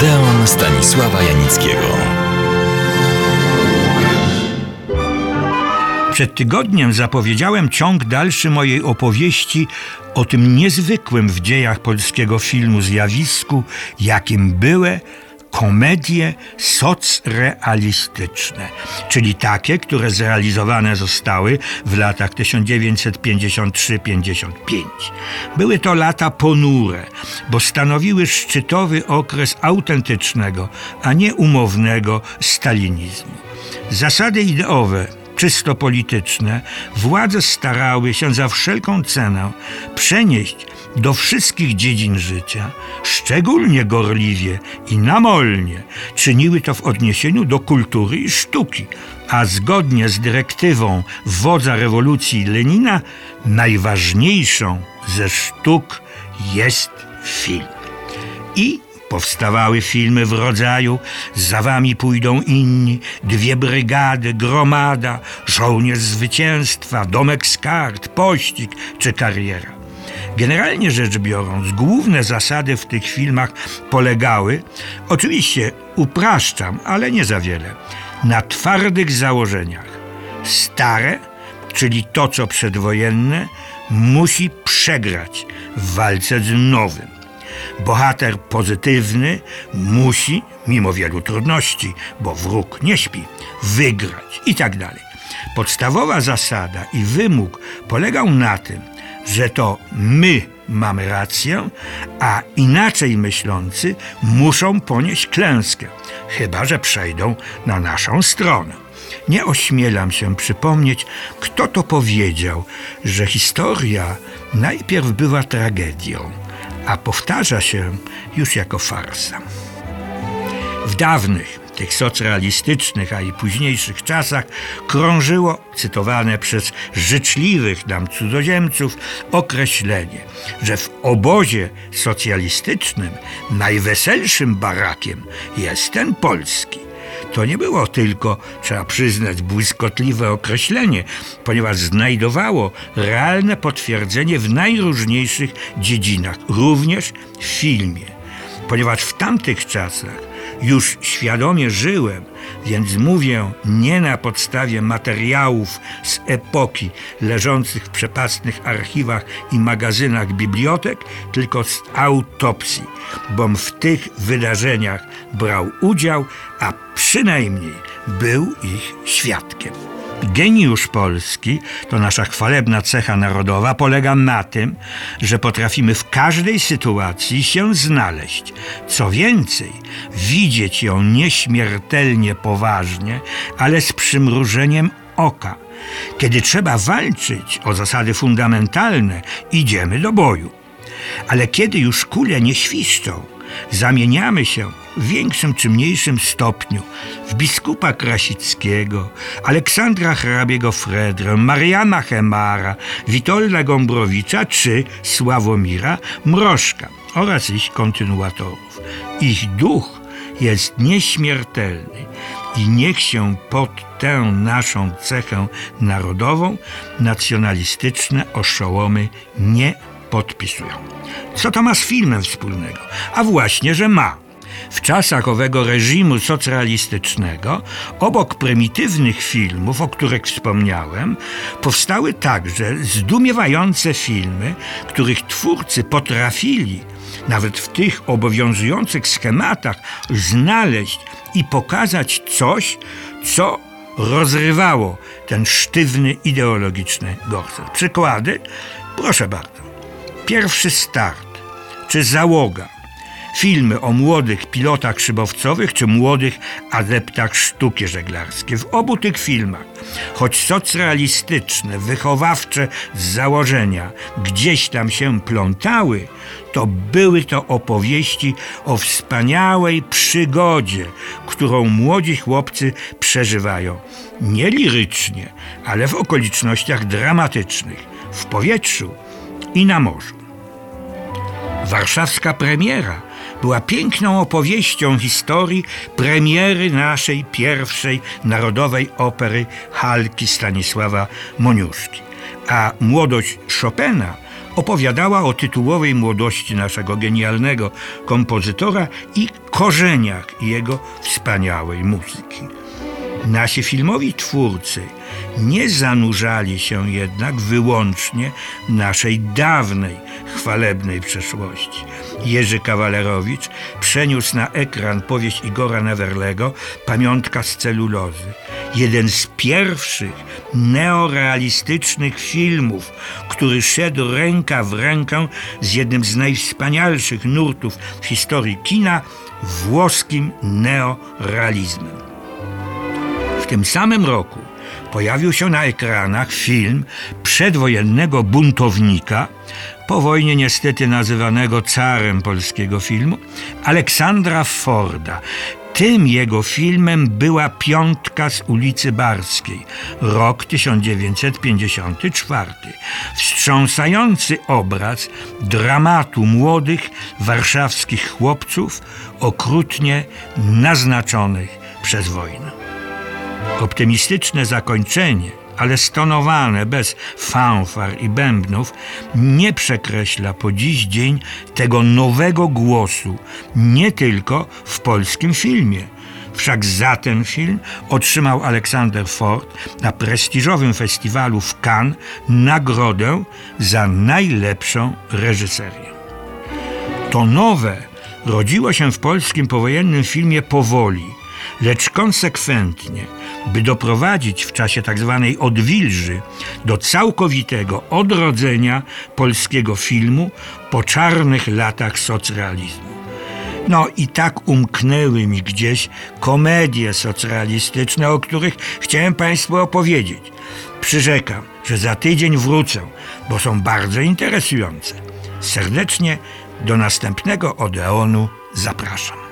Odeon Stanisława Janickiego. Przed tygodniem zapowiedziałem ciąg dalszy mojej opowieści o tym niezwykłym w dziejach polskiego filmu zjawisku, jakim były komedie socrealistyczne, czyli takie, które zrealizowane zostały w latach 1953-55. Były to lata ponure, bo stanowiły szczytowy okres autentycznego, a nie umownego stalinizmu. Zasady ideowe czysto polityczne, władze starały się za wszelką cenę przenieść do wszystkich dziedzin życia, szczególnie gorliwie i namolnie czyniły to w odniesieniu do kultury i sztuki, a zgodnie z dyrektywą wodza rewolucji Lenina, najważniejszą ze sztuk jest film. I Powstawały filmy w rodzaju Za wami pójdą inni, Dwie brygady, Gromada, Żołnierz zwycięstwa, Domek z kart, Pościg czy Kariera. Generalnie rzecz biorąc, główne zasady w tych filmach polegały, oczywiście upraszczam, ale nie za wiele, na twardych założeniach. Stare, czyli to co przedwojenne, musi przegrać w walce z nowym. Bohater pozytywny musi, mimo wielu trudności, bo wróg nie śpi, wygrać i tak dalej. Podstawowa zasada i wymóg polegał na tym, że to my mamy rację, a inaczej myślący muszą ponieść klęskę, chyba że przejdą na naszą stronę. Nie ośmielam się przypomnieć, kto to powiedział, że historia najpierw była tragedią, a powtarza się już jako farsa. W dawnych, tych socrealistycznych, a i późniejszych czasach krążyło, cytowane przez życzliwych nam cudzoziemców, określenie, że w obozie socjalistycznym najweselszym barakiem jest ten polski. To nie było tylko, trzeba przyznać, błyskotliwe określenie, ponieważ znajdowało realne potwierdzenie w najróżniejszych dziedzinach, również w filmie. Ponieważ w tamtych czasach już świadomie żyłem, więc mówię nie na podstawie materiałów z epoki leżących w przepastnych archiwach i magazynach bibliotek, tylko z autopsji, bom w tych wydarzeniach brał udział, a przynajmniej był ich świadkiem. Geniusz polski, to nasza chwalebna cecha narodowa, polega na tym, że potrafimy w każdej sytuacji się znaleźć. Co więcej, widzieć ją nieśmiertelnie poważnie, ale z przymrużeniem oka. Kiedy trzeba walczyć o zasady fundamentalne, idziemy do boju. Ale kiedy już kule nie świszczą, zamieniamy się w większym czy mniejszym stopniu w biskupa Krasickiego, Aleksandra hrabiego Fredrę, Mariana Chemara, Witolda Gombrowicza czy Sławomira Mrożka oraz ich kontynuatorów. Ich duch jest nieśmiertelny i niech się pod tę naszą cechę narodową nacjonalistyczne oszołomy nie podpisują. Co to ma z filmem wspólnego? A właśnie, że ma. W czasach owego reżimu socrealistycznego, obok prymitywnych filmów, o których wspomniałem, powstały także zdumiewające filmy, których twórcy potrafili, nawet w tych obowiązujących schematach, znaleźć i pokazać coś, co rozrywało ten sztywny ideologiczny gorset. Przykłady? Proszę bardzo. Pierwszy start, czy załoga, filmy o młodych pilotach szybowcowych czy młodych adeptach sztuki żeglarskiej. W obu tych filmach, choć socrealistyczne, wychowawcze z założenia gdzieś tam się plątały, to były to opowieści o wspaniałej przygodzie, którą młodzi chłopcy przeżywają. Nie lirycznie, ale w okolicznościach dramatycznych, w powietrzu i na morzu. Warszawska premiera była piękną opowieścią historii premiery naszej pierwszej narodowej opery Halki Stanisława Moniuszki. A młodość Chopina opowiadała o tytułowej młodości naszego genialnego kompozytora i korzeniach jego wspaniałej muzyki. Nasi filmowi twórcy nie zanurzali się jednak wyłącznie naszej dawnej, chwalebnej przeszłości. Jerzy Kawalerowicz przeniósł na ekran powieść Igora Neverlego Pamiątka z celulozy. Jeden z pierwszych neorealistycznych filmów, który szedł ręka w rękę z jednym z najwspanialszych nurtów w historii kina, włoskim neorealizmem. Tym samym roku pojawił się na ekranach film przedwojennego buntownika, po wojnie niestety nazywanego carem polskiego filmu, Aleksandra Forda. Tym jego filmem była Piątka z ulicy Barskiej, rok 1954. Wstrząsający obraz dramatu młodych warszawskich chłopców, okrutnie naznaczonych przez wojnę. Optymistyczne zakończenie, ale stonowane bez fanfar i bębnów, nie przekreśla po dziś dzień tego nowego głosu, nie tylko w polskim filmie. Wszak za ten film otrzymał Aleksander Ford na prestiżowym festiwalu w Cannes nagrodę za najlepszą reżyserię. To nowe rodziło się w polskim powojennym filmie powoli, lecz konsekwentnie, by doprowadzić w czasie tzw. odwilży do całkowitego odrodzenia polskiego filmu po czarnych latach socrealizmu. No i tak umknęły mi gdzieś komedie socrealistyczne, o których chciałem Państwu opowiedzieć. Przyrzekam, że za tydzień wrócę, bo są bardzo interesujące. Serdecznie do następnego Odeonu zapraszam.